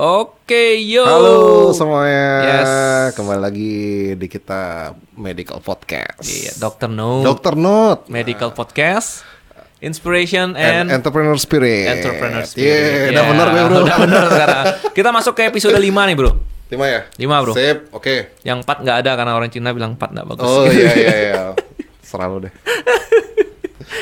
Oke, yo. Halo semuanya. Yes. Kembali lagi di kita Medical Podcast. Iya, Dr. No. Dokter Not. Medical Podcast. Inspiration And, and, Entrepreneur Spirit. Entrepreneur Iya, Spirit. udah Yeah, bener gue bro. Udah bener sekarang. Kita masuk ke episode 5 nih, Bro. Lima ya? Lima, bro. Sip, oke. Yang 4 nggak ada karena orang Cina bilang 4 nggak bagus. Oh iya iya iya. Selalu deh.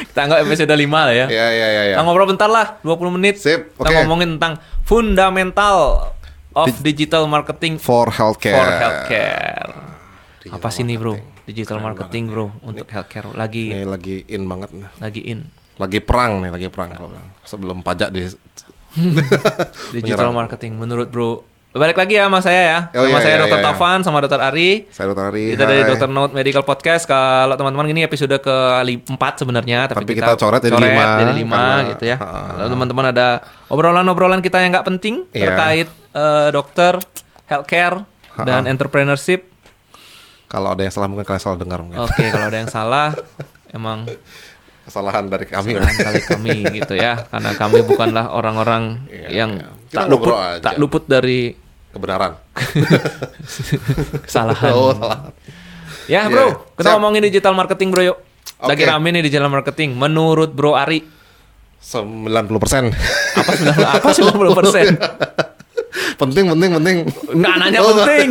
Kita anggap episode 5 lah ya. Iya iya iya. iya. Kita ngobrol bentar lah, 20 menit. Sip, Kita oke. ngomongin tentang fundamental of digital marketing For healthcare. for healthcare. Digital Apa sih nih, Bro? Digital Keren marketing, Bro, untuk healthcare lagi Ini lagi in banget nih. lagi in. Lagi perang nih, lagi perang. Sebelum pajak di Digital marketing menurut Bro. Balik lagi ya sama saya ya. Oh, sama iya, saya iya, Dr. iya, iya. Taufan sama Dr. Ari. saya Dr. Ari. Kita dari. Dr. Note Medical Podcast. Kalau teman-teman ini episode ke-4 sebenarnya, tapi, Tapi kita coret jadi lima, jadi lima karena- gitu ya. Ha. Lalu teman-teman ada obrolan-obrolan kita yang nggak penting Iya. terkait eh, dokter, healthcare, Ha. dan entrepreneurship. Kalau ada yang salah mungkin kalian salah dengar mungkin. Oke, kalau ada yang salah, emang Kesalahan dari kami. kesalahan kali kami gitu ya, karena kami bukanlah orang-orang Iya, yang. Kita tak luput aja. tak luput dari Kebenaran. kesalahan. Oh, salah. Ya Iya, bro, kita siap. ngomongin digital marketing bro yuk. Lagi Oke. rame nih digital marketing. Menurut Bro Ari, 90%. apa 90 apa 90 persen? penting penting penting. Nggak nanya Oh, penting.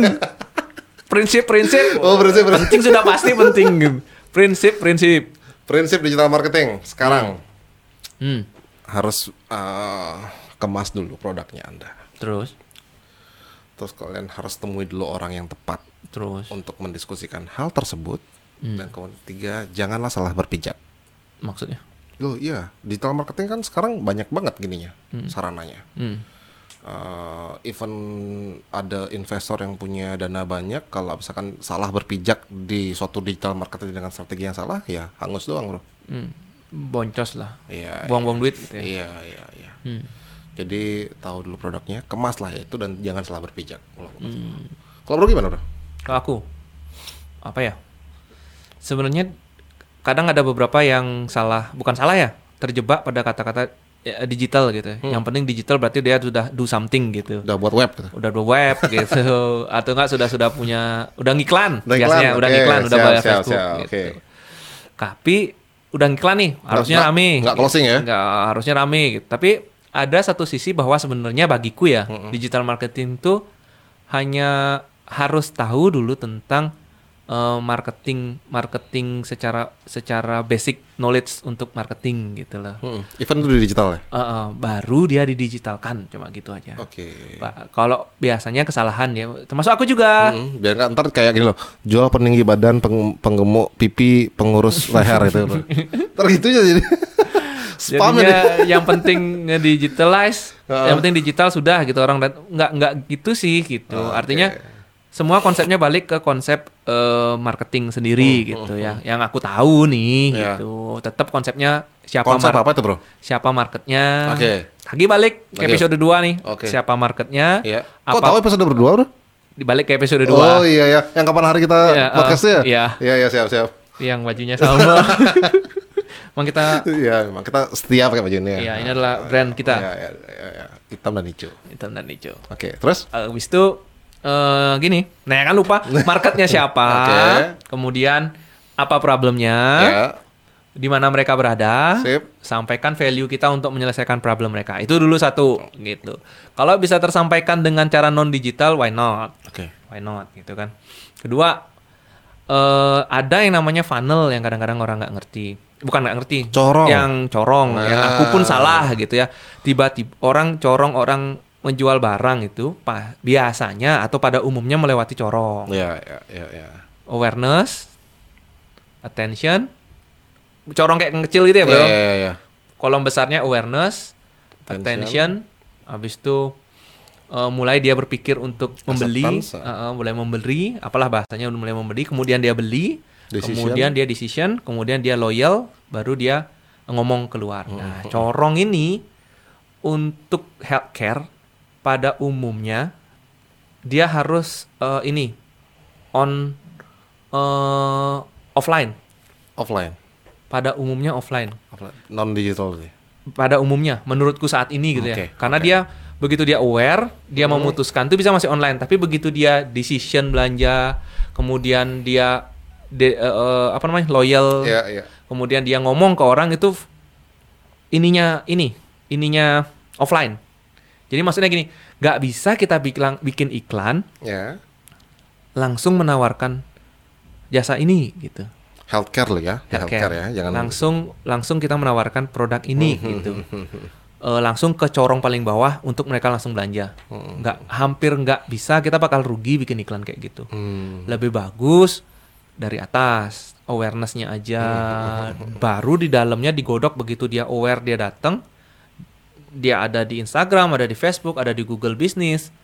Prinsip-prinsip. Oh, prinsip, prinsip. Penting sudah pasti penting. Prinsip-prinsip. Prinsip digital marketing sekarang Hmm. harus eh, kemas dulu produknya Anda. Terus, Terus kalian harus temui dulu orang yang tepat terus. untuk mendiskusikan hal tersebut. Hmm. Dan kemudian ketiga, janganlah salah berpijak. Maksudnya? Loh iya, digital marketing kan sekarang banyak banget gininya, sarananya. Hmm. Eh, even ada investor yang punya dana banyak, kalau misalkan salah berpijak di suatu digital marketing dengan strategi yang salah, ya hangus doang bro. Hmm. Boncos lah. Iya. Buang-buang duit gitu ya. Iya iya iya. Hmm. Jadi tahu dulu produknya, kemaslah itu dan jangan salah berpijak. Hmm. gitu. Kalau bro gimana bro? Kalau aku apa ya? Sebenarnya kadang ada beberapa yang salah, bukan salah ya, terjebak pada kata-kata ya, digital gitu. Hmm. Yang penting digital berarti dia sudah do something gitu. Udah buat web gitu. Udah do web gitu atau enggak sudah sudah punya udah ngiklan Udah biasanya iklan, udah ngiklan udah siap, bayar siap, Facebook siap, gitu. oke. Tapi udah ngiklan nih, harusnya rame. nggak closing ya? Nggak, harusnya rame gitu. Tapi ada satu sisi bahwa sebenarnya bagiku ya, digital marketing tuh hanya harus tahu dulu tentang eh, marketing marketing secara secara basic knowledge untuk marketing gitu loh. Hmm. Even itu di digital ya? Eh, eh, baru dia didigitalkan cuma gitu aja. Oke. Pak, Kalau biasanya kesalahan ya, termasuk aku juga. Hmm, biar nggak ntar kayak gini loh, jual peninggi badan, peng- penggemuk pipi, pengurus leher gitu. Ntar gitu aja jadi. Spam ya. Jadinya yang penting nge-digitalize, Heeh. yang penting digital sudah gitu orang dan nggak nggak gitu sih gitu. Oke. Artinya semua konsepnya balik ke konsep eh, marketing sendiri gitu ya. Yang aku tahu nih Hmm, Iya. gitu. Tetap konsepnya siapa Konsep apa itu bro? siapa marketnya. Oke. Lagi balik ke Oke. episode 2 nih. Oke. Siapa marketnya? Kok Apa tahu episode berdua bro? dibalik ke episode 2. Oh iya ya, yang kapan hari kita eh, podcastnya? iya. Iya iya siap siap. Yang bajunya sama. Emang kita Iya, emang kita setia pakai baju ini ya. ya ini adalah brand kita. Iya, iya, iya, iya. Hitam dan hijau. Hitam dan hijau. Oke, terus? Habis itu eh gini, nah kan lupa marketnya siapa, Oke. kemudian apa problemnya, Ya, di mana mereka berada, Sip. sampaikan value kita untuk menyelesaikan problem mereka. Itu dulu satu, gitu. Kalau bisa tersampaikan dengan cara non digital, why not? oke. Why not, gitu kan. Kedua, eh ada yang namanya funnel yang kadang-kadang orang nggak ngerti. Bukan nggak ngerti, Corong. yang corong, yang Ah. aku pun salah gitu ya. Tiba-tiba orang corong orang menjual barang itu pa- biasanya atau pada umumnya melewati corong. Iya, iya, iya, iya. Awareness, attention, corong kayak yang kecil gitu ya, Bro. Iya, iya, iya. Kolom besarnya awareness, Attention. attention, habis itu eh, mulai dia berpikir untuk membeli, Acceptance. eh, eh, mulai membeli, apalah bahasanya mulai membeli, kemudian dia beli, Decision. kemudian dia decision, kemudian dia loyal, baru dia ngomong keluar. Hmm, Nah, corong ini untuk healthcare pada umumnya dia harus eh, ini on eh, offline. Offline. Pada umumnya offline. Offline. Non digital sih. pada umumnya menurutku saat ini gitu Oke, ya karena oke. dia begitu dia aware, dia Hmm. memutuskan itu bisa masih online. Tapi begitu dia decision belanja, kemudian dia de- eh, apa namanya loyal, Iya, iya. kemudian dia ngomong ke orang itu ininya ini, ininya offline. Jadi maksudnya gini, nggak bisa kita bikin bikin iklan Ya. langsung menawarkan jasa ini gitu. Healthcare lo ya, healthcare, ya, jangan langsung langsung kita menawarkan produk ini gitu. Eh, langsung ke corong paling bawah untuk mereka langsung belanja. Nggak hampir nggak bisa kita bakal rugi bikin iklan kayak gitu. Hmm. Lebih bagus dari atas awarenessnya aja. Baru di dalamnya digodok begitu dia aware dia datang. Dia ada di Instagram, ada di Facebook, ada di Google Business,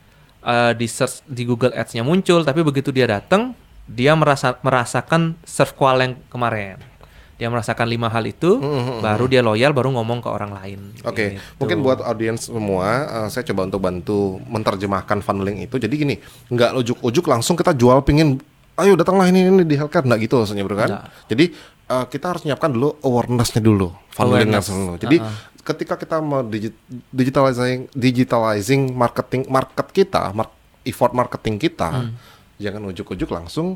eh, di search di Google Ads-nya muncul. Tapi begitu dia datang, dia merasa merasakan serve qual yang kemarin. Dia merasakan lima hal itu, baru dia loyal, baru ngomong ke orang lain. Oke, Gitu. mungkin buat audiens semua, eh, saya coba untuk bantu menerjemahkan funneling itu. Jadi gini, nggak ujuk-ujuk langsung kita jual pingin, ayo datanglah ini ini di healthcare, nggak gitu maksudnya bro kan? Nggak. Jadi eh, kita harus nyiapkan dulu awarenessnya dulu, Awareness. dulu. Jadi Uh-uh. ketika kita mau digi- digitalizing, digitalizing marketing market kita, mar- effort marketing kita, Hmm. jangan ujuk-ujuk langsung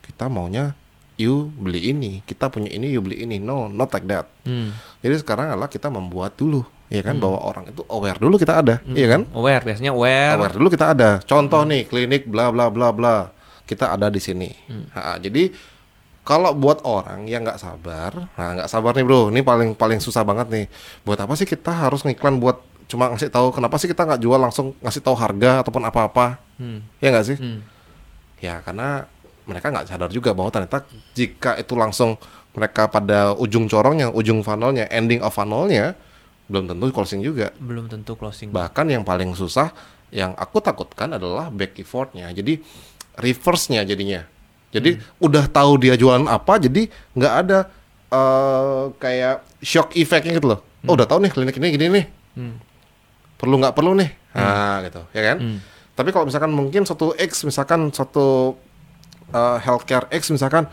kita maunya you beli ini, kita punya ini, you beli ini. No, not like that. Hmm. Jadi sekarang adalah kita membuat dulu, ya kan, bahwa orang itu aware dulu kita ada, iya kan? Aware, biasanya aware. Aware dulu kita ada. Contoh nih, klinik bla bla bla bla, kita ada di sini. Ha, jadi kalau buat orang yang nggak sabar, nah nggak sabar nih bro, ini paling paling susah banget nih. Buat apa sih kita harus ngiklan buat cuma ngasih tahu kenapa sih kita nggak jual langsung ngasih tahu harga ataupun apa-apa, Hmm. ya nggak sih? Hmm. Ya karena mereka nggak sadar juga bahwa ternyata jika itu langsung mereka pada ujung corongnya, ujung funnelnya, ending of funnelnya, belum tentu closing juga. Belum tentu closing. Bahkan yang paling susah, yang aku takutkan adalah back effortnya. Jadi reverse-nya jadinya. Jadi udah tahu dia jualan apa, jadi nggak ada eh, kayak shock effect-nya gitu loh. Oh udah tahu nih klinik ini gini nih, Hmm. perlu nggak perlu nih, nah gitu, ya kan? Hmm. Tapi kalau misalkan mungkin satu X, misalkan satu uh, healthcare X misalkan,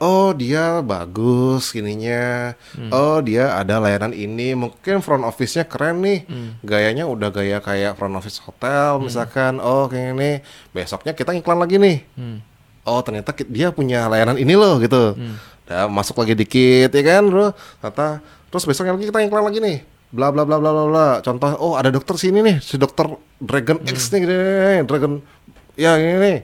oh dia bagus ininya, oh dia ada layanan ini, mungkin front office-nya keren nih, gayanya udah gaya kayak front office hotel misalkan, oh kayak ini, besoknya kita iklan lagi nih, Hmm. oh ternyata dia punya layanan ini loh gitu, Dah masuk lagi dikit ya kan bro, ternyata terus besoknya lagi kita iklan lagi nih, bla bla bla bla bla bla, contoh, oh ada dokter sini nih, si dokter Dragon X nih, gini, gini, gini, Dragon, ya ini nih,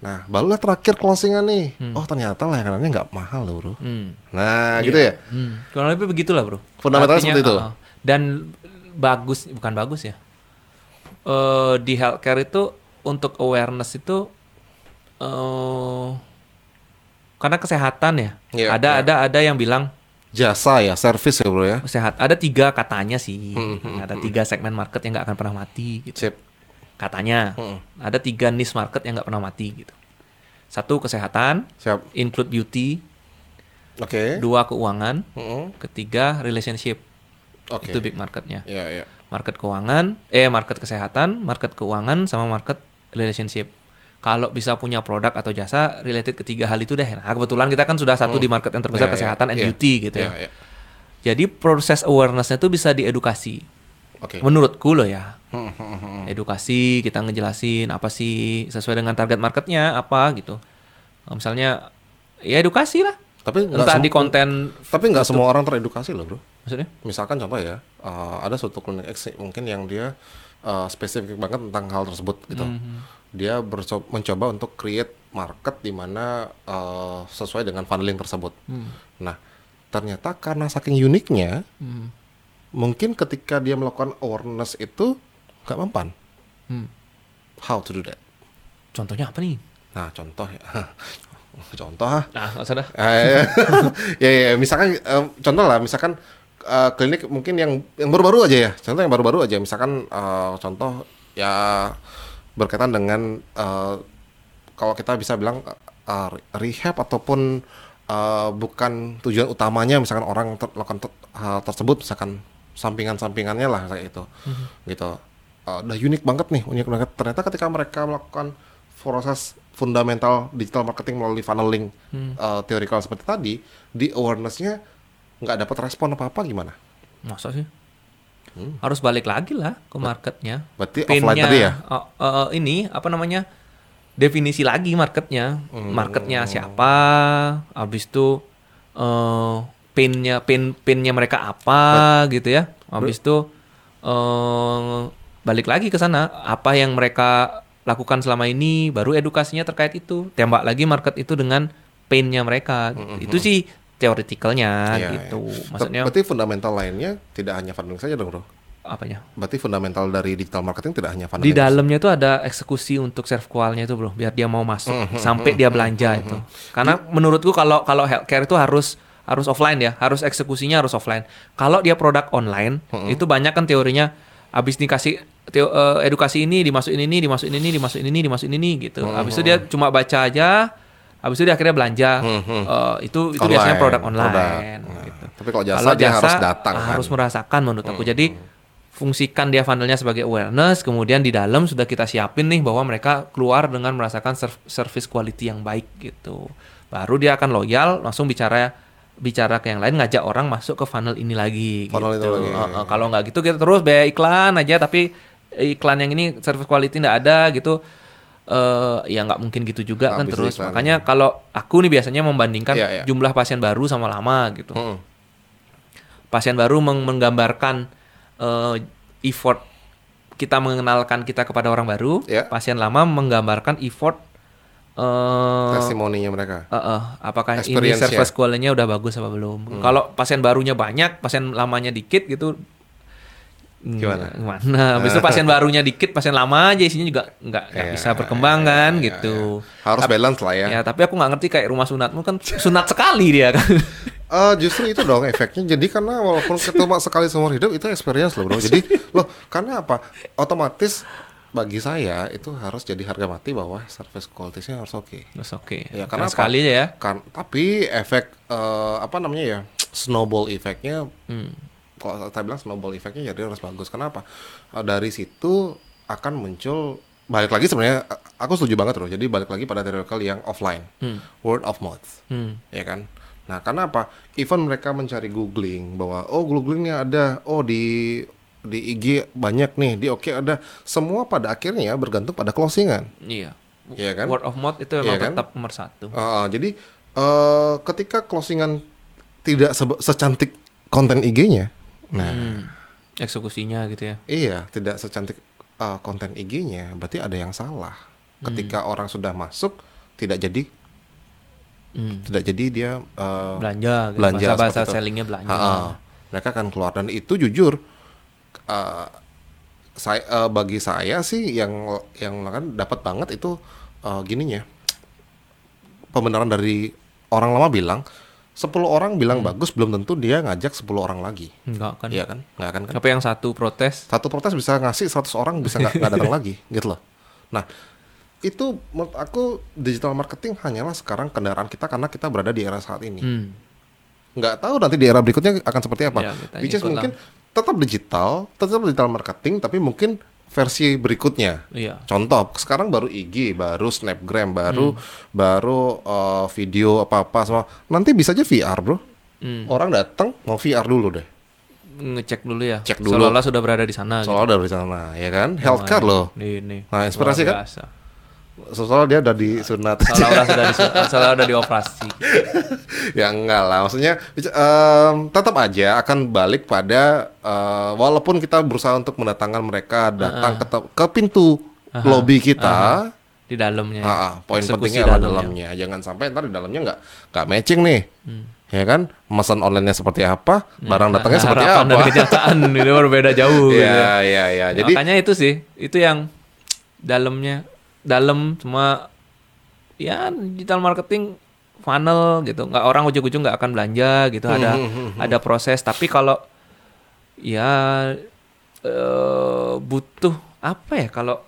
nah barulah terakhir closingan nih, oh ternyata layanannya nggak mahal loh bro, Hmm. nah gitu ya, Hmm. Kurang lebih begitulah bro. Fundamentalnya seperti itu. uh, dan bagus, bukan bagus ya. Eh di healthcare itu untuk awareness itu eh karena kesehatan ya. Iya, ada iya. ada ada yang bilang jasa ya, service ya bro ya, sehat. Ada tiga katanya sih. Hmm, hmm, ada tiga segmen market yang nggak akan pernah mati. Gitu. sip, Katanya. Hmm. Ada tiga niche market yang nggak pernah mati gitu. Satu kesehatan, siap, include beauty. oke, Dua keuangan. Mm-mm. Ketiga relationship. oke, Itu big marketnya. ya ya, market keuangan, eh market kesehatan, market keuangan sama market relationship. Kalau bisa punya produk atau jasa related ketiga hal itu deh. Nah, kebetulan kita kan sudah satu di market yang terbesar Ya, ya, kesehatan and ya. beauty gitu ya, ya. ya. Jadi proses awarenessnya itu bisa diedukasi. Oke, Menurutku loh ya. Hmm, hmm, hmm. Edukasi, kita ngejelasin apa sih sesuai dengan target marketnya apa gitu. Nah, Misalnya ya edukasi lah. tapi Entah di konten tapi nggak semua orang teredukasi loh bro. maksudnya. misalkan contoh ya uh, ada suatu klinik X mungkin yang dia uh, spesifik banget tentang hal tersebut gitu dia berco- mencoba untuk create market di mana uh, sesuai dengan funneling tersebut nah ternyata karena saking uniknya Hmm. Mungkin ketika dia melakukan awareness itu nggak mempan Hmm. how to do that? Contohnya apa nih? nah contoh ya. Contoh ah. Nah. Eh, ya, ya, misalkan eh, contoh lah, misalkan eh, klinik mungkin yang yang baru-baru aja ya, contoh yang baru-baru aja, misalkan eh, contoh ya berkaitan dengan eh, kalau kita bisa bilang eh, rehab ataupun eh, bukan tujuan utamanya, misalkan orang ter- melakukan ter- hal tersebut, misalkan sampingan-sampingannya lah kayak itu, gitu. Eh, udah unik banget nih, unik banget. Ternyata ketika mereka melakukan proses fundamental digital marketing melalui funneling uh, theoretical seperti tadi, di awareness-nya nggak dapat respon apa-apa gimana? Masa sih? harus balik lagi lah ke marketnya. Berarti Pain-nya, offline tadi ya? uh, uh, ini apa namanya? Definisi lagi marketnya. Hmm. Marketnya siapa? Habis itu uh, pain-nya pain pain-nya mereka apa gitu ya. Habis itu uh, balik lagi ke sana apa yang mereka lakukan selama ini baru edukasinya terkait itu. Tembak lagi market itu dengan pain-nya mereka. Itu sih teoretikalnya Iya, gitu. iya. Maksudnya Berarti fundamental lainnya tidak hanya funding saja dong, Bro. apanya? Berarti fundamental dari digital marketing tidak hanya Di funding. dalamnya itu ada eksekusi untuk serve qualnya itu bro, biar dia mau masuk sampai dia belanja itu. Karena menurutku kalau kalau healthcare itu harus harus offline ya, harus eksekusinya harus offline. Kalau dia produk online, itu banyak kan teorinya habis dikasih teo- eh, edukasi ini dimasukin ini, dimasukin ini, dimasukin ini, dimasukin ini gitu. Habis itu dia cuma baca aja, habis itu dia akhirnya belanja. Eh, itu itu biasanya Online, produk online produk. Nah, gitu. tapi kalau jasa dia harus datang, kan? harus merasakan menurut aku. Jadi fungsikan dia funnelnya sebagai awareness, kemudian di dalam sudah kita siapin nih bahwa mereka keluar dengan merasakan serv- service quality yang baik gitu. Baru dia akan loyal, langsung bicara bicara ke yang lain, ngajak orang masuk ke funnel ini lagi. Funnel itu gitu. lagi. Uh, uh, kalau nggak gitu kita terus bayar iklan aja, tapi iklan yang ini service quality nggak ada gitu. eh ya nggak mungkin gitu juga kan Habis terus. iklan. Makanya kalau aku nih biasanya membandingkan Iya, iya. jumlah pasien baru sama lama gitu Mm-mm. pasien baru meng- menggambarkan eh, effort kita mengenalkan kita kepada orang baru, Ya. pasien lama menggambarkan effort eh Testimoninya mereka. eh, eh, apakah ini service quality-nya udah bagus apa belum? Hmm. Kalau pasien barunya banyak, pasien lamanya dikit gitu Gimana? Gimana? Habis itu pasien barunya dikit, pasien lama aja isinya juga nggak nggak Iya, bisa berkembang iya, kan iya, gitu. iya. Harus balance lah ya. Ya, tapi aku nggak ngerti kayak rumah sunatmu kan sunat sekali dia kan. Eh, justru itu dong efeknya. Jadi karena walaupun ketemu sekali seumur hidup itu experience loh bro. Jadi loh karena apa? Otomatis bagi saya itu harus jadi harga mati bahwa service quality-nya harus oke. Terus oke. Ya, Karena sekali aja ya. Kan tapi efek eh, apa namanya ya snowball efeknya Hmm. kalau saya bilang snowball efeknya jadi harus bagus. Kenapa? Eh, dari situ akan muncul balik lagi sebenarnya eh, aku setuju banget loh. Jadi balik lagi pada theoretical yang offline, word of mouth Hmm. ya kan. Nah, karena apa? Even mereka mencari googling bahwa oh googlingnya ada, oh di di IG banyak nih, di oke ada. Semua pada akhirnya bergantung pada closingan, Iya. Iya kan? Word of mouth itu Iya memang kan? tetap nomor satu. Uh, jadi eh ketika closingan tidak sebe- secantik konten IG-nya, nah Hmm. Eksekusinya gitu ya. iya tidak secantik uh, konten IG-nya, berarti ada yang salah. Ketika orang sudah masuk tidak jadi Hmm. tidak jadi dia uh, Belanja, gitu. belanja bahasa bahasa sellingnya belanja. Ha-ha. mereka akan keluar dan itu jujur uh, saya uh, bagi saya sih yang yang kan dapat banget itu uh, gininya. Pembenaran dari orang lama bilang 10 orang bilang bagus belum tentu dia ngajak 10 orang lagi. Enggak kan? iya kan? Nggak akan kan? Apa yang satu protes? satu protes bisa ngasih 100 orang bisa nggak nggak datang lagi gitu loh. Nah itu menurut aku digital marketing hanyalah sekarang kendaraan kita karena kita berada di era saat ini. Hmm. Nggak tahu nanti di era berikutnya akan seperti apa. Ya, Which is lah. mungkin tetap digital, tetap digital marketing, tapi mungkin versi berikutnya. Iya. Contoh, sekarang baru IG, baru Snapgram, Hmm. baru baru uh, video apa-apa semua. Nanti bisa aja VR, bro. Hmm. Orang datang mau VR dulu deh. Ngecek dulu ya. Cek dulu. Seolah-olah sudah berada di sana. gitu. Soalnya dari sana, ya kan? Healthcare loh. Nih, nih. Nah, inspirasi kan? Soalnya dia udah disunat. Seolah-olah sudah di seolah udah dioperasi. ya enggak lah maksudnya em, tetap aja akan balik pada eh, walaupun kita berusaha untuk mendatangkan mereka datang ke, te- ke pintu lobby kita Di dalamnya. ah, ah, poin Eksekusi pentingnya adalah dalamnya. jangan sampai ntar di dalamnya nggak nggak matching nih ya kan pesan online-nya seperti apa barang datangnya seperti Hmm. Harapan apa dan kenyataan itu berbeda jauh. gitu ya ya ya jadi Makanya itu sih, itu yang dalamnya dalam cuma ya digital marketing funnel gitu. Nggak orang ujung-ujung nggak akan belanja gitu. Ada Hmm, ada proses. Tapi kalau ya eh, butuh apa ya kalau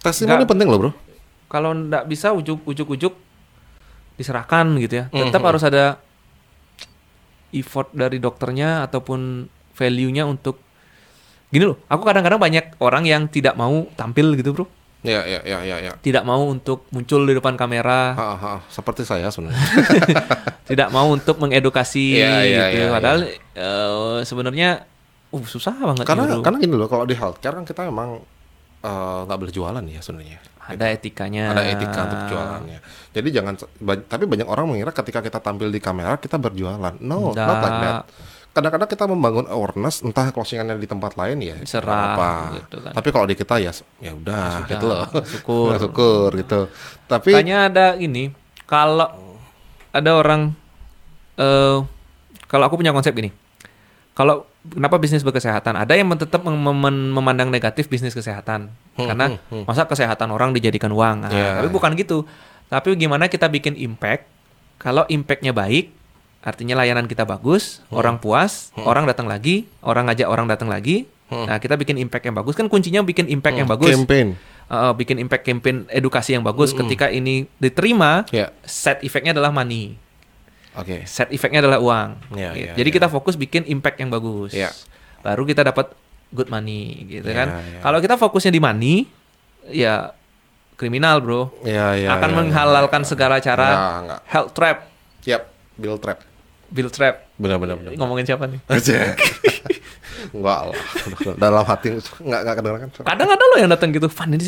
testimoni penting loh bro kalau nggak bisa ujuk ujuk ujuk diserahkan gitu ya. Hmm, Tetap harus ada effort dari dokternya ataupun value-nya untuk gini loh. Aku kadang-kadang banyak orang yang tidak mau tampil gitu bro. Ya ya ya ya ya tidak mau untuk muncul di depan kamera, Ha, ha, seperti saya sebenarnya tidak mau untuk mengedukasi Iya, iya, gitu. iya, Padahal eh, sebenarnya uh susah banget Karena nyuruh. karena gini loh, kalau di healthcare kan kita memang eh, nggak boleh jualan ya sebenarnya. ada etikanya. Ada etika untuk jualannya. Jadi jangan tapi banyak orang mengira ketika kita tampil di kamera kita berjualan. No, not like Nggak. that. Kadang-kadang kita membangun awareness entah closingannya di tempat lain ya Serah, apa. gitu kan. Tapi kalau di kita ya ya udah Sudah, gitu loh. syukur. syukur gitu. Tapi Makanya ada ini, kalau ada orang, eh kalau aku punya konsep gini, kalau kenapa bisnis berkesehatan, ada yang tetap mem- mem- memandang negatif bisnis kesehatan, Hmm, karena hmm, hmm. masa kesehatan orang dijadikan uang, Nah, Ya, tapi ya. bukan gitu. Tapi gimana kita bikin impact, kalau impactnya baik, artinya layanan kita bagus, Hmm. orang puas, orang datang lagi, orang ngajak orang datang lagi, nah kita bikin impact yang bagus, kan kuncinya bikin impact yang bagus. campaign. Uh, bikin impact campaign edukasi yang bagus ketika ini diterima Ya. set efeknya adalah money Oke. set efeknya adalah uang Ya, Gitu. ya, jadi ya. kita fokus bikin impact yang bagus Ya. baru kita dapat good money gitu Ya, kan ya. kalau kita fokusnya di money ya kriminal bro Ya, ya, akan ya, menghalalkan segala cara Ya, enggak. health trap Yap, bill trap. Bill trap Benar-benar benar. ngomongin siapa nih. Enggak lah. Dalam hati enggak enggak kedengeran. kadang ada loh yang datang gitu Van ini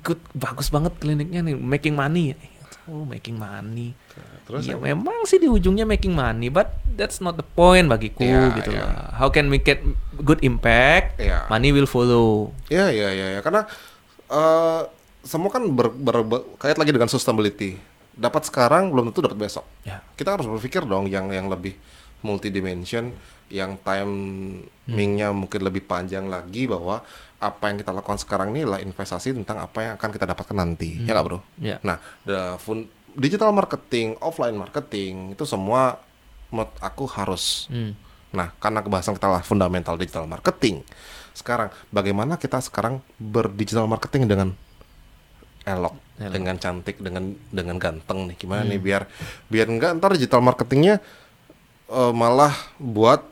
good, bagus banget kliniknya nih making money oh making money Terus ya memang sih di ujungnya making money, but that's not the point bagiku Ya, gitu ya. lah. How can we get good impact? Ya. Money will follow. Ya, ya, ya, ya. Karena eh semua kan ber, ber- ber- kait lagi dengan sustainability. Dapat sekarang belum tentu dapat besok. Ya. Kita harus berpikir dong yang yang lebih multidimension, yang timingnya mungkin lebih panjang lagi bahwa apa yang kita lakukan sekarang ini adalah investasi tentang apa yang akan kita dapatkan nanti. Ya nggak bro? Ya. Nah, the fun, digital marketing, offline marketing itu semua menurut aku harus Hmm. Nah, karena kebahasan kita lah fundamental digital marketing. Sekarang, bagaimana kita sekarang berdigital marketing dengan elok, Elok. dengan cantik, dengan dengan ganteng nih? Gimana nih biar biar enggak ntar digital marketingnya eh, malah buat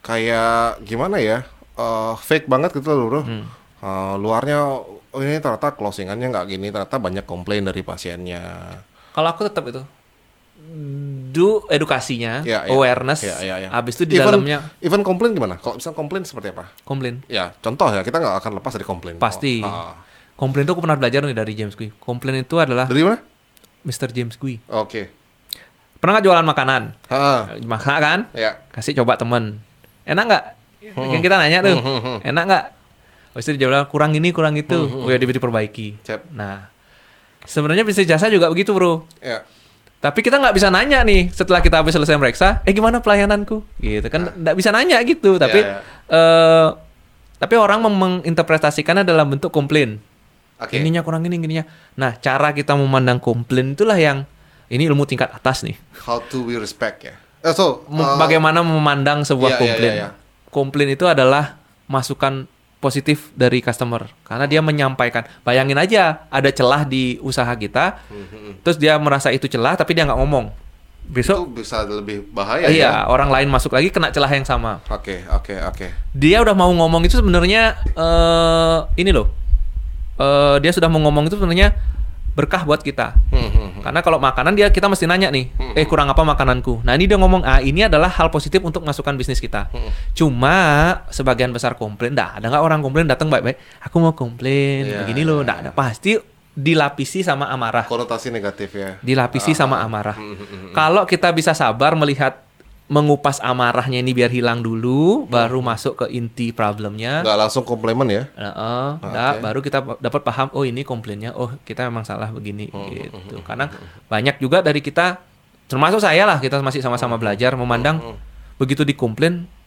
kayak gimana ya? eh, fake banget gitu loh, Bro. Eh, luarnya oh ini ternyata closingannya nggak gini, ternyata banyak komplain dari pasiennya. Kalau aku tetap itu do edukasinya, Ya, ya. awareness, Ya, ya, ya. habis itu di Even- dalamnya Even komplain gimana? Kalau misalnya komplain seperti apa? komplain. Ya, contoh ya, kita nggak akan lepas dari komplain. Pasti. Oh, ah. Komplain itu aku pernah belajar nih dari James Gui. Komplain itu adalah Dari mana? Mr. James Gui. Oke. Pernah nggak jualan makanan? Ah, Makan kan? ya. Kasih coba temen. Enak nggak? Yang kita nanya tuh, enak nggak? Habis itu dia bilang kurang ini kurang itu, oh ya diperbaiki. Cep. Nah, sebenarnya bisnis jasa juga begitu bro. Ya. Tapi kita nggak bisa nanya nih setelah kita habis selesai meriksa, eh gimana pelayananku? Gitu kan nggak bisa nanya gitu. Tapi Ya, ya. eh tapi orang menginterpretasikannya dalam bentuk komplain. Oke. Ininya kurang ini, ininya. Nah, cara kita memandang komplain itulah yang ini ilmu tingkat atas nih. How to we respect ya. Eh, so, uh, Bagaimana memandang sebuah iya, komplain? iya, iya. Komplain itu adalah masukan positif dari customer karena dia menyampaikan. Bayangin aja ada celah di usaha kita, Mhm. terus dia merasa itu celah tapi dia nggak ngomong. itu Besok bisa lebih bahaya iya, ya. orang lain masuk lagi kena celah yang sama. Oke, oke, oke. Dia udah mau ngomong itu sebenarnya eh ini loh. Eh dia sudah mau ngomong itu sebenarnya berkah buat kita. Hmm, hmm, hmm. Karena kalau makanan dia kita mesti nanya nih, eh kurang apa makananku. Nah ini dia ngomong, ah ini adalah hal positif untuk masukkan bisnis kita. Hmm. Cuma sebagian besar komplain, dah ada nggak orang komplain datang baik-baik, aku mau komplain Iya, begini loh, iya, nggak ada pasti dilapisi sama amarah, Konotasi negatif ya. dilapisi sama amarah. Hmm, hmm, hmm. Kalau kita bisa sabar melihat mengupas amarahnya ini biar hilang dulu, baru masuk ke inti problemnya. Nggak langsung komplimen ya. Heeh, Oke. nah, baru kita dapat paham oh ini komplainnya oh kita memang salah begini Hmm, gitu karena banyak juga dari kita termasuk saya lah kita masih Hmm, sama-sama belajar memandang begitu dikomplain ah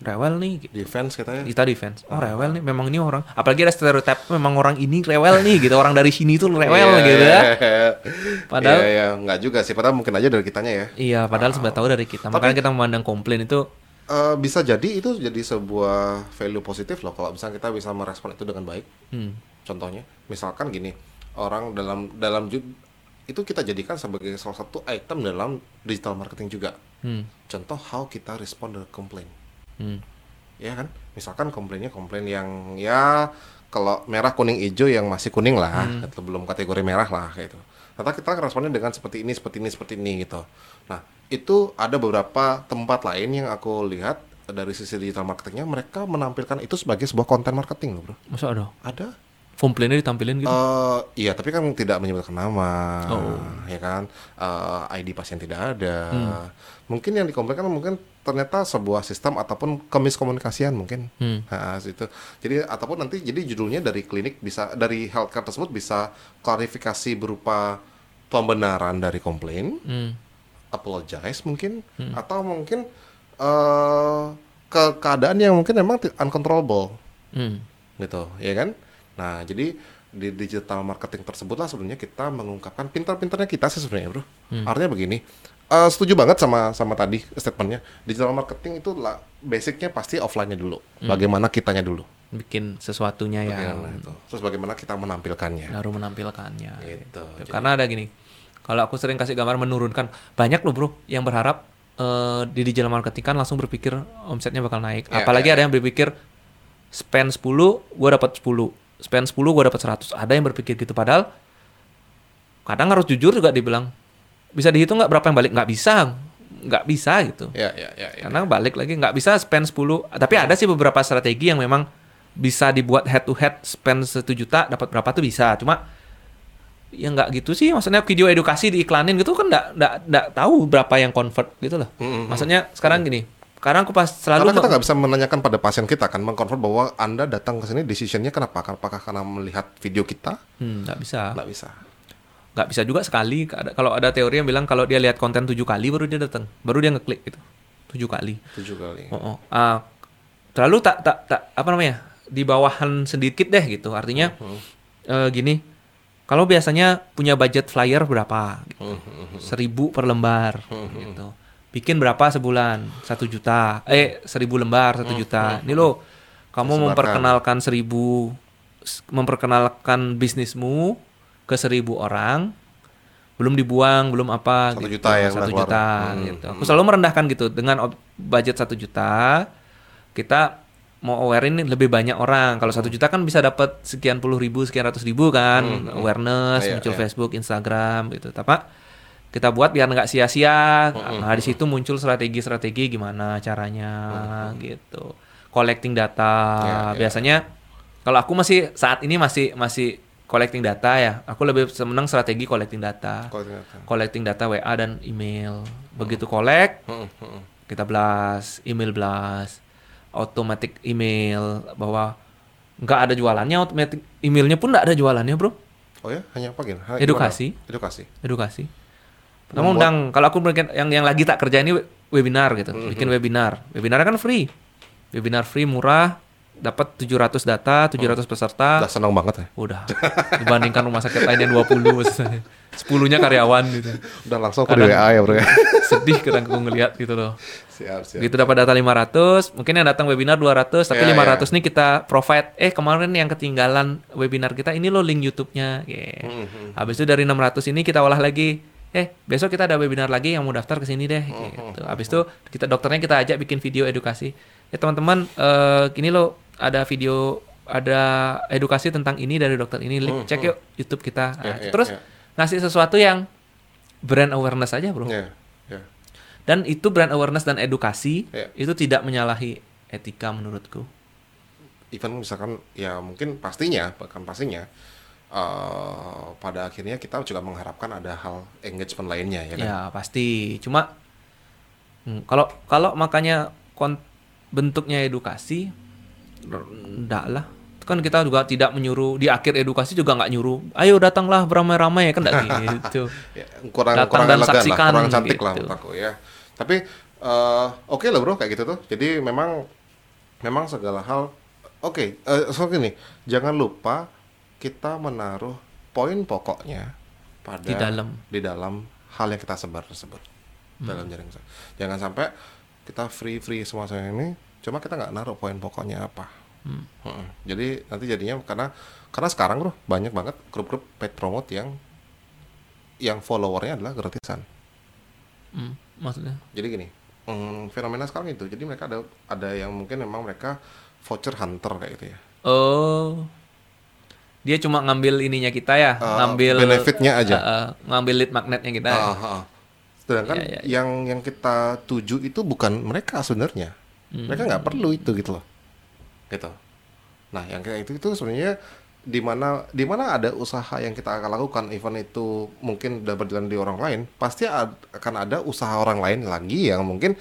rewel nih gitu. Defense kita ya. kita defense oh rewel nih memang ini orang apalagi ada stereotip memang orang ini rewel nih gitu orang dari sini tuh rewel Iya, gitu ya iya. Padahal- Iya, iya. nggak juga sih. Padahal mungkin aja dari kitanya ya. iya padahal sudah tahu dari kita makanya kita memandang komplain itu Eh, bisa jadi itu jadi sebuah value positif loh kalau misalnya kita bisa merespon itu dengan baik. hmm, Contohnya, misalkan gini, orang dalam dalam itu kita jadikan sebagai salah satu item dalam digital marketing juga. hmm, Contoh how kita respond the complaint. Hmm. Ya kan? Misalkan komplainnya komplain yang ya kalau merah kuning hijau yang masih kuning lah, atau belum kategori merah lah kayak gitu. Ternyata kita responnya dengan seperti ini, seperti ini, seperti ini gitu. Nah, itu ada beberapa tempat lain yang aku lihat dari sisi digital marketingnya mereka menampilkan itu sebagai sebuah konten marketing loh bro. Masa ada? Ada. Komplainnya ditampilin gitu? Eh, iya, tapi kan tidak menyebutkan nama, Oh. ya kan? Eh, ID pasien tidak ada. Mungkin yang dikomplainkan mungkin ternyata sebuah sistem ataupun kemiskomunikasian mungkin. Hmm. Nah, itu. Jadi ataupun nanti jadi judulnya dari klinik bisa dari healthcare tersebut bisa klarifikasi berupa pembenaran dari komplain, Hmm. apologize mungkin, atau mungkin eh ke keadaan yang mungkin memang uncontrollable Hmm. gitu ya kan nah jadi di digital marketing tersebutlah sebenarnya kita mengungkapkan pintar-pintarnya kita sih sebenarnya bro artinya begini eh, setuju banget sama sama tadi statementnya digital marketing itu lah basicnya pasti offline-nya dulu bagaimana kitanya dulu Bikin sesuatunya ya. Itu terus bagaimana kita menampilkannya Baru menampilkannya. gitu Jadi- Karena ada gini, kalau aku sering kasih gambar menurunkan, banyak loh bro yang berharap eh, di digital marketing kan langsung berpikir omsetnya bakal naik. Ya, Apalagi ya, ada yang berpikir spend 10, gua dapat 10. Spend 10, gua dapat 100. Ada yang berpikir gitu. Padahal kadang harus jujur juga dibilang, bisa dihitung nggak berapa yang balik? Nggak bisa. Nggak bisa gitu. ya ya ya, ya. Karena balik lagi nggak bisa spend 10. Tapi ada sih beberapa strategi yang memang bisa dibuat head to head spend 1 juta dapat berapa tuh bisa. Cuma ya nggak gitu sih. Maksudnya video edukasi diiklanin gitu kan nggak nggak nggak tahu berapa yang convert gitu loh. Mm-mm. Maksudnya sekarang gini. Sekarang aku pas selalu Karena kita nggak bisa menanyakan pada pasien kita kan mengkonfirm bahwa anda datang ke sini decisionnya kenapa? Apakah karena melihat video kita? Hmm, nggak bisa. Nggak bisa. Nggak bisa juga sekali. Kalau ada teori yang bilang kalau dia lihat konten tujuh kali baru dia datang, baru dia ngeklik gitu. Tujuh kali. Tujuh kali. Oh, oh. Ah, terlalu tak tak tak apa namanya di bawahan sedikit deh gitu. Artinya eh, gini, kalau biasanya punya budget flyer berapa? Gitu. Seribu per lembar, gitu. Bikin berapa sebulan? Satu juta. Eh, seribu lembar satu juta. Ini lo, kamu Sebarkan. memperkenalkan seribu, memperkenalkan bisnismu ke seribu orang, belum dibuang, belum apa. Satu gitu. juta yang satu juta, Hmm, gitu. Aku selalu merendahkan gitu dengan budget satu juta, kita mau aware ini lebih banyak orang. Kalau satu juta kan bisa dapat sekian puluh ribu, sekian ratus ribu kan, awareness, Iya, muncul iya. Facebook, Instagram gitu. Tapi kita buat biar nggak sia-sia. Nah, di situ muncul strategi-strategi gimana caranya gitu. Collecting data. Iya, iya. Biasanya kalau aku masih saat ini masih masih collecting data ya. Aku lebih senang strategi collecting data. Kalau ternyata. Collecting data WA dan email. Begitu collect, Hmm, hmm. kita blast, email blast, automatic email bahwa nggak ada jualannya, automatic emailnya pun nggak ada jualannya bro, Oh ya, hanya apa? Ha- Edukasi. gimana? Edukasi. edukasi. Kamu Membuat- undang, kalau aku bikin yang yang lagi tak kerja ini we- webinar gitu, bikin webinar, webinar kan free, webinar free murah, dapat 700 data, 700 peserta, Udah senang banget ya. udah dibandingkan rumah sakit lain yang 20 misalnya. 10-nya karyawan gitu. Udah langsung aku di Kadang- WA ya bro ya. Sedih kadang aku ngelihat gitu loh. siap, siap. Gitu dapat data 500, mungkin yang datang webinar 200, tapi Ya, 500 nih kita provide, eh kemarin yang ketinggalan webinar kita ini loh link YouTube-nya. Yeah. Hmm, Habis itu dari 600 ini kita olah lagi, eh besok kita ada webinar lagi yang mau daftar ke sini deh Hmm, gitu. Habis itu kita dokternya kita ajak bikin video edukasi. Ya teman-teman, eh gini loh ada video ada edukasi tentang ini dari dokter ini, link cek yuk YouTube kita. Nah, Hmm, Ya, ya, terus ya. ngasih sesuatu yang brand awareness aja, Bro. Ya, ya. Dan itu brand awareness dan edukasi Ya. itu tidak menyalahi etika menurutku. Even misalkan ya mungkin pastinya, bahkan pastinya eh pada akhirnya kita juga mengharapkan ada hal engagement lainnya ya kan. Ya pasti. Cuma hmm, kalau kalau makanya bentuknya edukasi, enggak lah. Kan kita juga tidak menyuruh di akhir edukasi juga nggak nyuruh, ayo datanglah beramai-ramai ya kan enggak gitu. Kurang Datang kurang dan elegan lah, saksikan kurang cantik lah gitu. menurut aku ya. Tapi eh, oke lah bro kayak gitu tuh. Jadi memang memang segala hal oke. eh, so gini, jangan lupa kita menaruh poin pokoknya pada Di dalam. di dalam hal yang kita sebar tersebut dalam Hmm. jaring Jangan sampai kita free free semua ini, cuma kita nggak naruh poin pokoknya apa. Hmm. Mm-mm. Jadi nanti jadinya karena karena sekarang bro banyak banget grup-grup paid promote yang yang followernya adalah gratisan. Hmm, maksudnya? Jadi gini, mm, fenomena sekarang itu. Jadi mereka ada ada yang mungkin memang mereka voucher hunter kayak gitu ya. Oh. Dia cuma ngambil ininya kita ya, Eh, ngambil benefitnya aja. Eh, eh, ngambil lead magnetnya kita. ya. Ah, ah, ah. Sedangkan Iya, iya, iya. yang yang kita tuju itu bukan mereka sebenarnya. Mereka nggak perlu itu gitu loh. Gitu. Nah, yang kayak itu itu sebenarnya di mana di mana ada usaha yang kita akan lakukan event itu mungkin udah berjalan di orang lain pasti ad- akan ada usaha orang lain lagi yang mungkin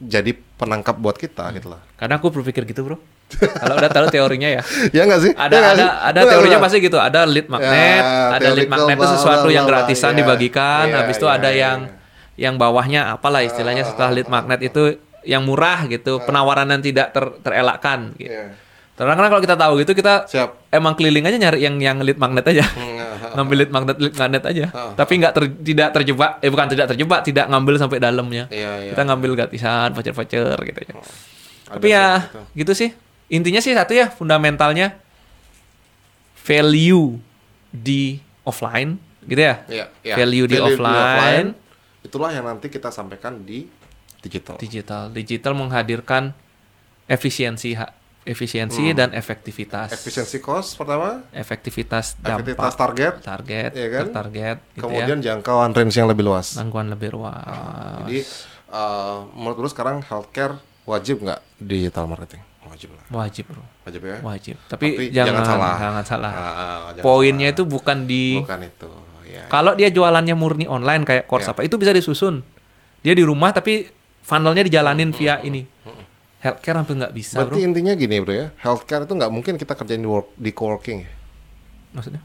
jadi penangkap buat kita gitu loh Karena aku berpikir gitu, Bro. Kalau udah tahu teorinya ya. ya nggak sih Ada Ya ada sih? ada teorinya pasti gitu. Ada lead magnet, Ya, ada lead magnet itu sesuatu yang gratisan iya. dibagikan. Iya, Habis itu iya, ada iya. yang yang bawahnya apalah istilahnya setelah lead magnet itu yang murah gitu, penawaran yang tidak ter- terelakkan gitu. Iya. Terang-terang kalau kita tahu gitu kita siap emang keliling aja nyari yang yang lead magnet aja. Hmm, ngambil lead magnet lead magnet aja. Tapi nggak ter- tidak terjebak, eh bukan tidak terjebak, tidak ngambil sampai dalamnya. iya iya Kita ngambil gratisan, voucher-voucher gitu ya. Ada Tapi ya gitu. gitu sih. Intinya sih satu ya fundamentalnya value di offline gitu ya. Iya, iya. Value di offline. itulah yang nanti kita sampaikan di digital Digital. Digital menghadirkan efisiensi efisiensi dan efektivitas. Hmm. efisiensi cost pertama efektivitas dampak efektivitas target target Iya kan? target gitu ya. kemudian jangkauan range yang lebih luas Jangkauan lebih luas. Jadi uh, menurut lu sekarang healthcare wajib nggak digital marketing? Wajib lah, Wajib, Bro. wajib ya. Wajib. Tapi, Tapi jangan, jangan salah. Jangan salah. Ah, ah, jangan Poinnya salah. itu bukan di bukan itu. Ya. Kalau dia jualannya murni online kayak course Ya. apa itu bisa disusun. Dia di rumah tapi funnelnya dijalanin via ini. Healthcare hampir nggak bisa, Berarti bro. intinya gini bro ya, healthcare itu nggak mungkin kita kerjain di work di coworking. ya. Maksudnya?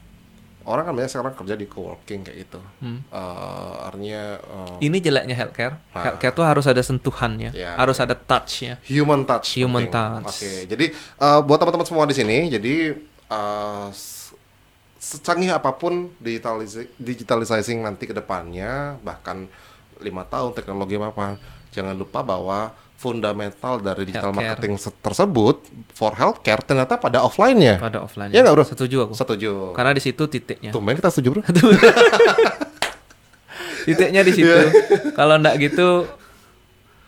Orang kan banyak sekarang kerja di coworking kayak gitu. Hmm. Uh, artinya uh, Ini jeleknya healthcare. Ah. Healthcare tuh harus ada sentuhannya, Ya. harus ada touchnya. human touch. Human penting. touch. Oke, jadi uh, buat teman-teman semua di sini, jadi uh, secanggih apa pun digitalisasi digitalizing nanti ke depannya, bahkan lima tahun teknologi apa, jangan lupa bahwa fundamental dari digital Healthcare. marketing se- tersebut for healthcare ternyata pada offline-nya. Pada offline. Iya nggak, bro? Setuju aku. Setuju. Karena di situ titiknya. Tumben kita setuju, bro. Titiknya di situ. Kalau nggak gitu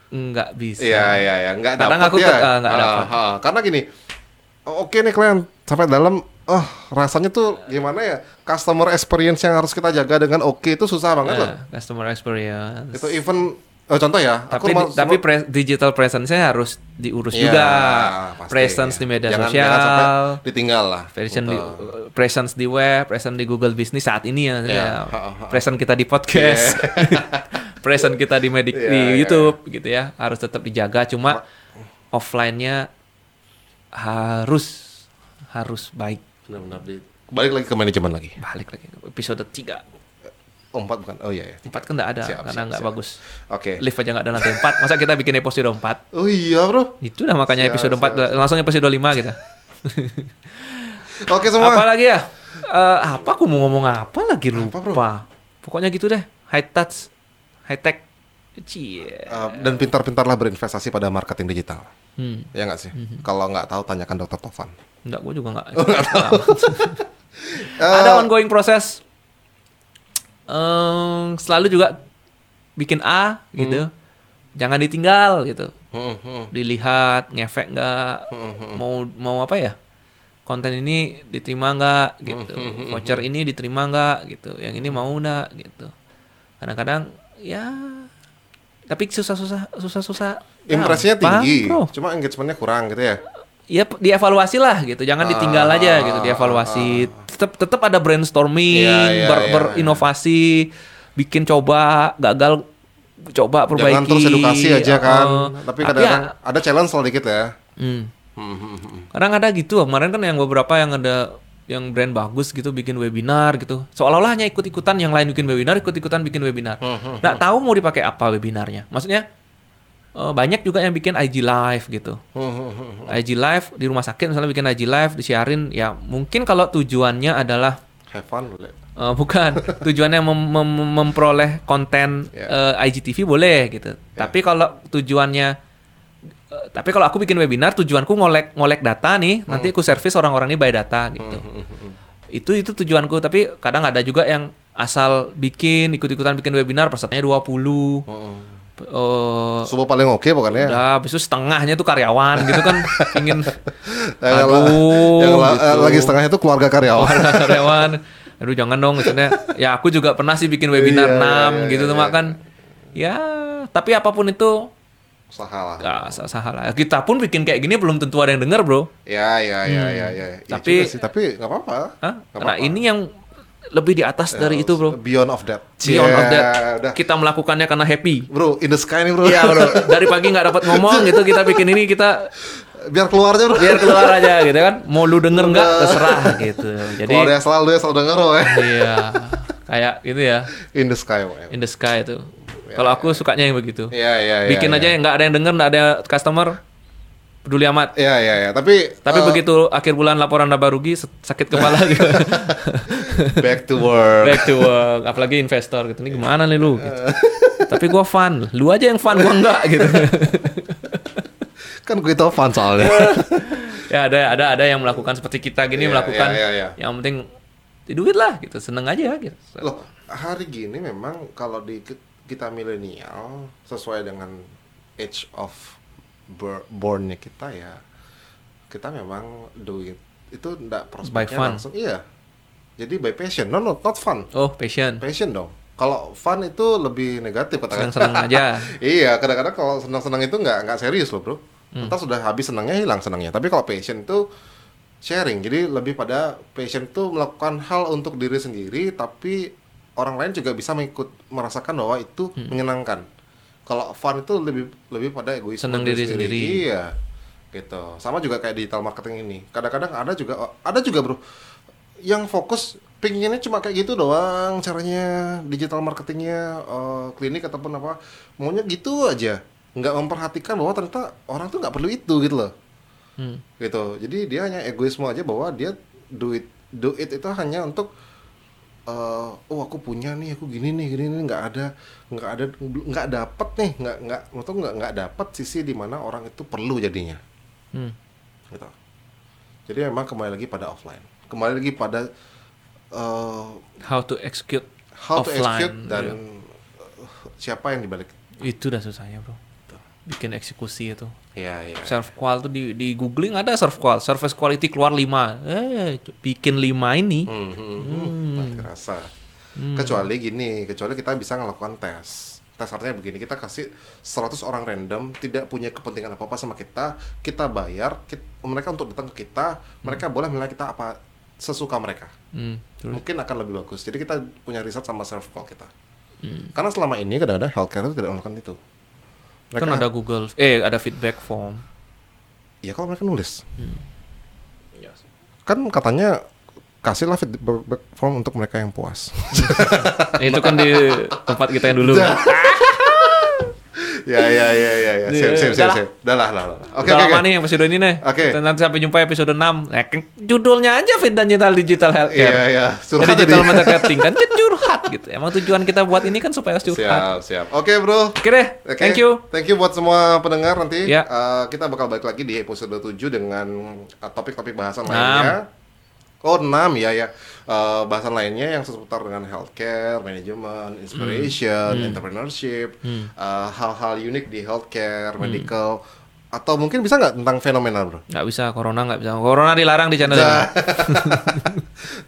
nggak bisa. Iya iya iya nggak dapat aku ya. ah, nggak Ah, dapat. ah. Karena gini, oke nih klien sampai dalam, oh rasanya tuh gimana ya customer experience yang harus kita jaga dengan oke itu susah banget loh. Nah, customer experience. Itu even oh, contoh ya, tapi mau- di- tapi pre- digital presence-nya harus diurus Iya, juga. pasti. Presence di media Jangan- sosial. jangan ditinggal lah. Presence di, presence di web, presence di Google Business saat ini ya. Iya. ya. Ha. Presence kita di podcast. presence kita di medik Iya, di iya, YouTube gitu ya. Harus tetap dijaga cuma offline-nya harus harus baik. Benar-benar balik lagi ke manajemen lagi. Balik lagi episode 3. Oh, empat bukan. Oh iya ya. 4 kan enggak ada Siap, karena siap. bagus. Oke. Live aja enggak ada lantai 4. Masa kita bikin episode 4? Oh iya, Bro. Itu dah makanya Siap, episode 4 siap, langsung episode 5 kita. Oke semua. Apa lagi ya? Eh, apa aku mau ngomong apa lagi lupa. bro? Pokoknya gitu deh. High touch, high tech. Cie. Uh, dan pintar-pintarlah berinvestasi pada marketing digital. Hmm. Ya nggak sih? Mhm. Kalau nggak tahu tanyakan Dokter Tovan. Enggak, gue juga enggak. Eh, Ada ongoing proses. Em, selalu juga bikin A gitu. Jangan ditinggal gitu. hmm, hmm, Dilihat ngefek nggak, hmm, mau mau apa ya? Konten ini diterima nggak gitu. Hmm, Voucher ini diterima nggak gitu. Yang ini mau nggak gitu. Kadang-kadang ya tapi susah-susah susah-susah Impresinya tinggi, bro. cuma engagementnya kurang gitu ya. Ya dievaluasi lah gitu. Jangan ditinggal aja gitu dievaluasi. tetap tetap ada brainstorming Iya, iya, ber- iya, berinovasi bikin coba gagal coba perbaiki. Jangan terus edukasi aja kan. Oh, Tapi ya, kadang-kadang ada challenge sedikit ya. hmm, Hmm, hmm, hmm. kadang ada gitu kemarin kan yang beberapa yang ada yang brand bagus gitu bikin webinar gitu. Seolah-olah hanya ikut-ikutan yang lain bikin webinar ikut-ikutan bikin webinar. Nggak tahu mau dipakai apa webinarnya. Maksudnya eh, banyak juga yang bikin IG live gitu Hmm, hmm, hmm. IG live di rumah sakit misalnya bikin IG live disiarin ya mungkin kalau tujuannya adalah Have fun. boleh. eh, bukan tujuannya mem- mem- memperoleh konten Ya. eh, IGTV boleh gitu tapi kalau tujuannya eh, tapi kalau aku bikin webinar tujuanku ngolek ngolek data nih nanti aku service orang-orang ini by data gitu itu itu tujuanku tapi kadang ada juga yang asal bikin ikut-ikutan bikin webinar pesertanya 20 Hmm. Eh Subuh paling oke pokoknya. udah habis itu setengahnya tuh karyawan gitu kan ingin Yang, aduh yang gitu. lagi setengahnya itu keluarga karyawan. karyawan aduh jangan dong maksudnya ya aku juga pernah sih bikin webinar Iya, 6 iya, gitu iya, tuh iya. kan ya tapi apa pun itu Salah lah. Gak sah-sah lah. Kita pun bikin kayak gini belum tentu ada yang denger bro. Ya, ya, ya, ya, ya. Ya Tapi- juga sih, tapi nggak apa-apa. Nah apa-apa. ini yang lebih di atas dari itu bro. Beyond of that. Beyond Ya, of that. Udah. Kita melakukannya karena happy. Bro, in the sky nih bro. Iya bro. Dari pagi nggak dapat ngomong gitu kita bikin ini kita Biar keluar aja bro. biar keluar aja gitu kan. Mau lu denger nggak terserah gitu. Jadi Kalau dia selalu dia selalu denger loh ya. iya kayak gitu ya In the sky. man. in the sky itu. Kalau aku sukanya yang begitu. Iya, iya, iya. Bikin iya. aja yang nggak ada yang denger, nggak ada customer, peduli amat. Iya, iya, iya. Tapi Tapi eh, begitu akhir bulan laporan laba rugi sakit kepala gitu. back to work. Back to work, apalagi investor gitu. Ini gimana nih lu? Gitu. Tapi gua fun, lu aja yang fun, gua enggak gitu. Kan gue tau fun soalnya. ya ada ada ada yang melakukan seperti kita gini Iya, melakukan iya, iya, iya. yang penting duit lah gitu, seneng aja gitu. Loh, hari gini memang kalau di kita milenial sesuai dengan age of born-nya kita ya kita memang do it. Itu enggak prospeknya fun. langsung. Iya. Jadi by passion. No no not fun. Oh, passion. passion dong. Kalau fun itu lebih negatif katakan. Seneng-seneng aja. iya kadang-kadang kalau senang-senang itu nggak nggak serius loh bro. Hmm. Ntar sudah habis senangnya hilang senangnya. Tapi kalau passion itu sharing. Jadi lebih pada passion itu melakukan hal untuk diri sendiri tapi orang lain juga bisa mengikut merasakan bahwa itu Hmm. menyenangkan kalau fun itu lebih lebih pada egois Senang diri sendiri. iya gitu. Sama juga kayak digital marketing ini. Kadang-kadang ada juga ada juga bro yang fokus pinginnya cuma kayak gitu doang caranya. Digital marketingnya eh, klinik ataupun apa maunya gitu aja. Nggak memperhatikan bahwa ternyata orang tuh nggak perlu itu gitu loh. Hmm. gitu. Jadi dia hanya egoisme aja bahwa dia do it do it itu hanya untuk eh, oh aku punya nih aku gini nih gini nih nggak ada nggak ada nggak dapat nih nggak nggak atau nggak nggak dapat sisi di mana orang itu perlu jadinya Hmm. gitu jadi memang kembali lagi pada offline kembali lagi pada eh, How to execute how to offline. execute dan eh, siapa yang dibalik Itu udah susahnya, Bro. Bikin eksekusi itu. ya ya Serve qual tuh di di googling ada serve qual, service quality keluar 5. Eh, bikin 5 ini Hmm, hmm, hmm. Mati rasa. Kecuali gini, kecuali kita bisa melakukan tes. Tes artinya begini, kita kasih 100 orang random, tidak punya kepentingan apa-apa sama kita, kita bayar, kit- mereka untuk datang ke kita, mereka boleh menilai kita apa sesuka mereka. Hmm, terus Mungkin akan lebih bagus. Jadi kita punya riset sama serve call kita. Karena selama ini kadang-kadang healthcare itu tidak melakukan itu. Kan ada Google eh ada feedback form. Ya kalau mereka nulis. Kan katanya kasihlah feedback form untuk mereka yang puas. itu kan di tempat kita yang dulu. ya ya ya ya ya. Sip sip sip Udah lah. sip. Udah lah lah. lah. Oke oke. oke. nih episode ini nih. Oke. Kita Nanti sampai jumpa episode 6. Nah, kan judulnya aja Fit dan Digital Digital Healthcare. Iya iya. Digital marketing kan kan gitu. Emang tujuan kita buat ini kan supaya curhat. Siap siap. Oke bro. Oke deh. Oke, Thank you. Thank you buat semua pendengar nanti. Ya. eh, kita bakal balik lagi di episode 7 dengan eh, topik-topik bahasan lainnya. Oh, 6 ya ya. Eh, bahasan lainnya yang seputar dengan healthcare, manajemen, inspiration, Hmm. entrepreneurship, eh, hal-hal unik di healthcare, Hmm. medical atau mungkin bisa nggak tentang fenomena, Bro? Nggak bisa corona nggak bisa. Corona dilarang di channel Nah.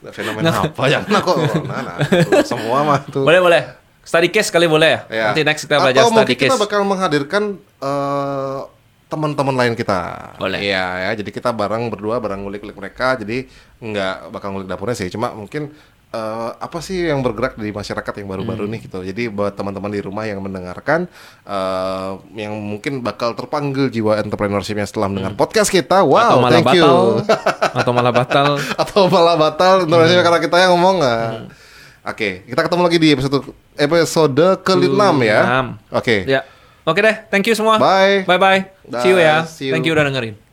ini. fenomena apa ya? Nah, kok nah, nah, tuh, semua mah tuh. Boleh boleh. Study case kali boleh ya. Ya. Nanti next kita belajar Atau study mungkin kita case. bakal menghadirkan eh, teman-teman lain kita. Boleh. Iya ya, jadi kita bareng berdua bareng ngulik-ngulik mereka. Jadi nggak bakal ngulik dapurnya sih, cuma mungkin eh, apa sih yang bergerak di masyarakat yang baru-baru Hmm. nih gitu. Jadi buat teman-teman di rumah yang mendengarkan eh, yang mungkin bakal terpanggil jiwa entrepreneurshipnya setelah mendengar podcast kita. atau Wow, malah thank batal. you. atau malah batal. atau malah batal entrepreneurship Hmm. karena kita yang ngomong nggak? Oke, kita ketemu lagi di episode episode ke-6 ya. Enam. Oke. Ya. Oke deh. Thank you semua. Bye. Bye bye. See you ya. see you. Thank you udah dengerin.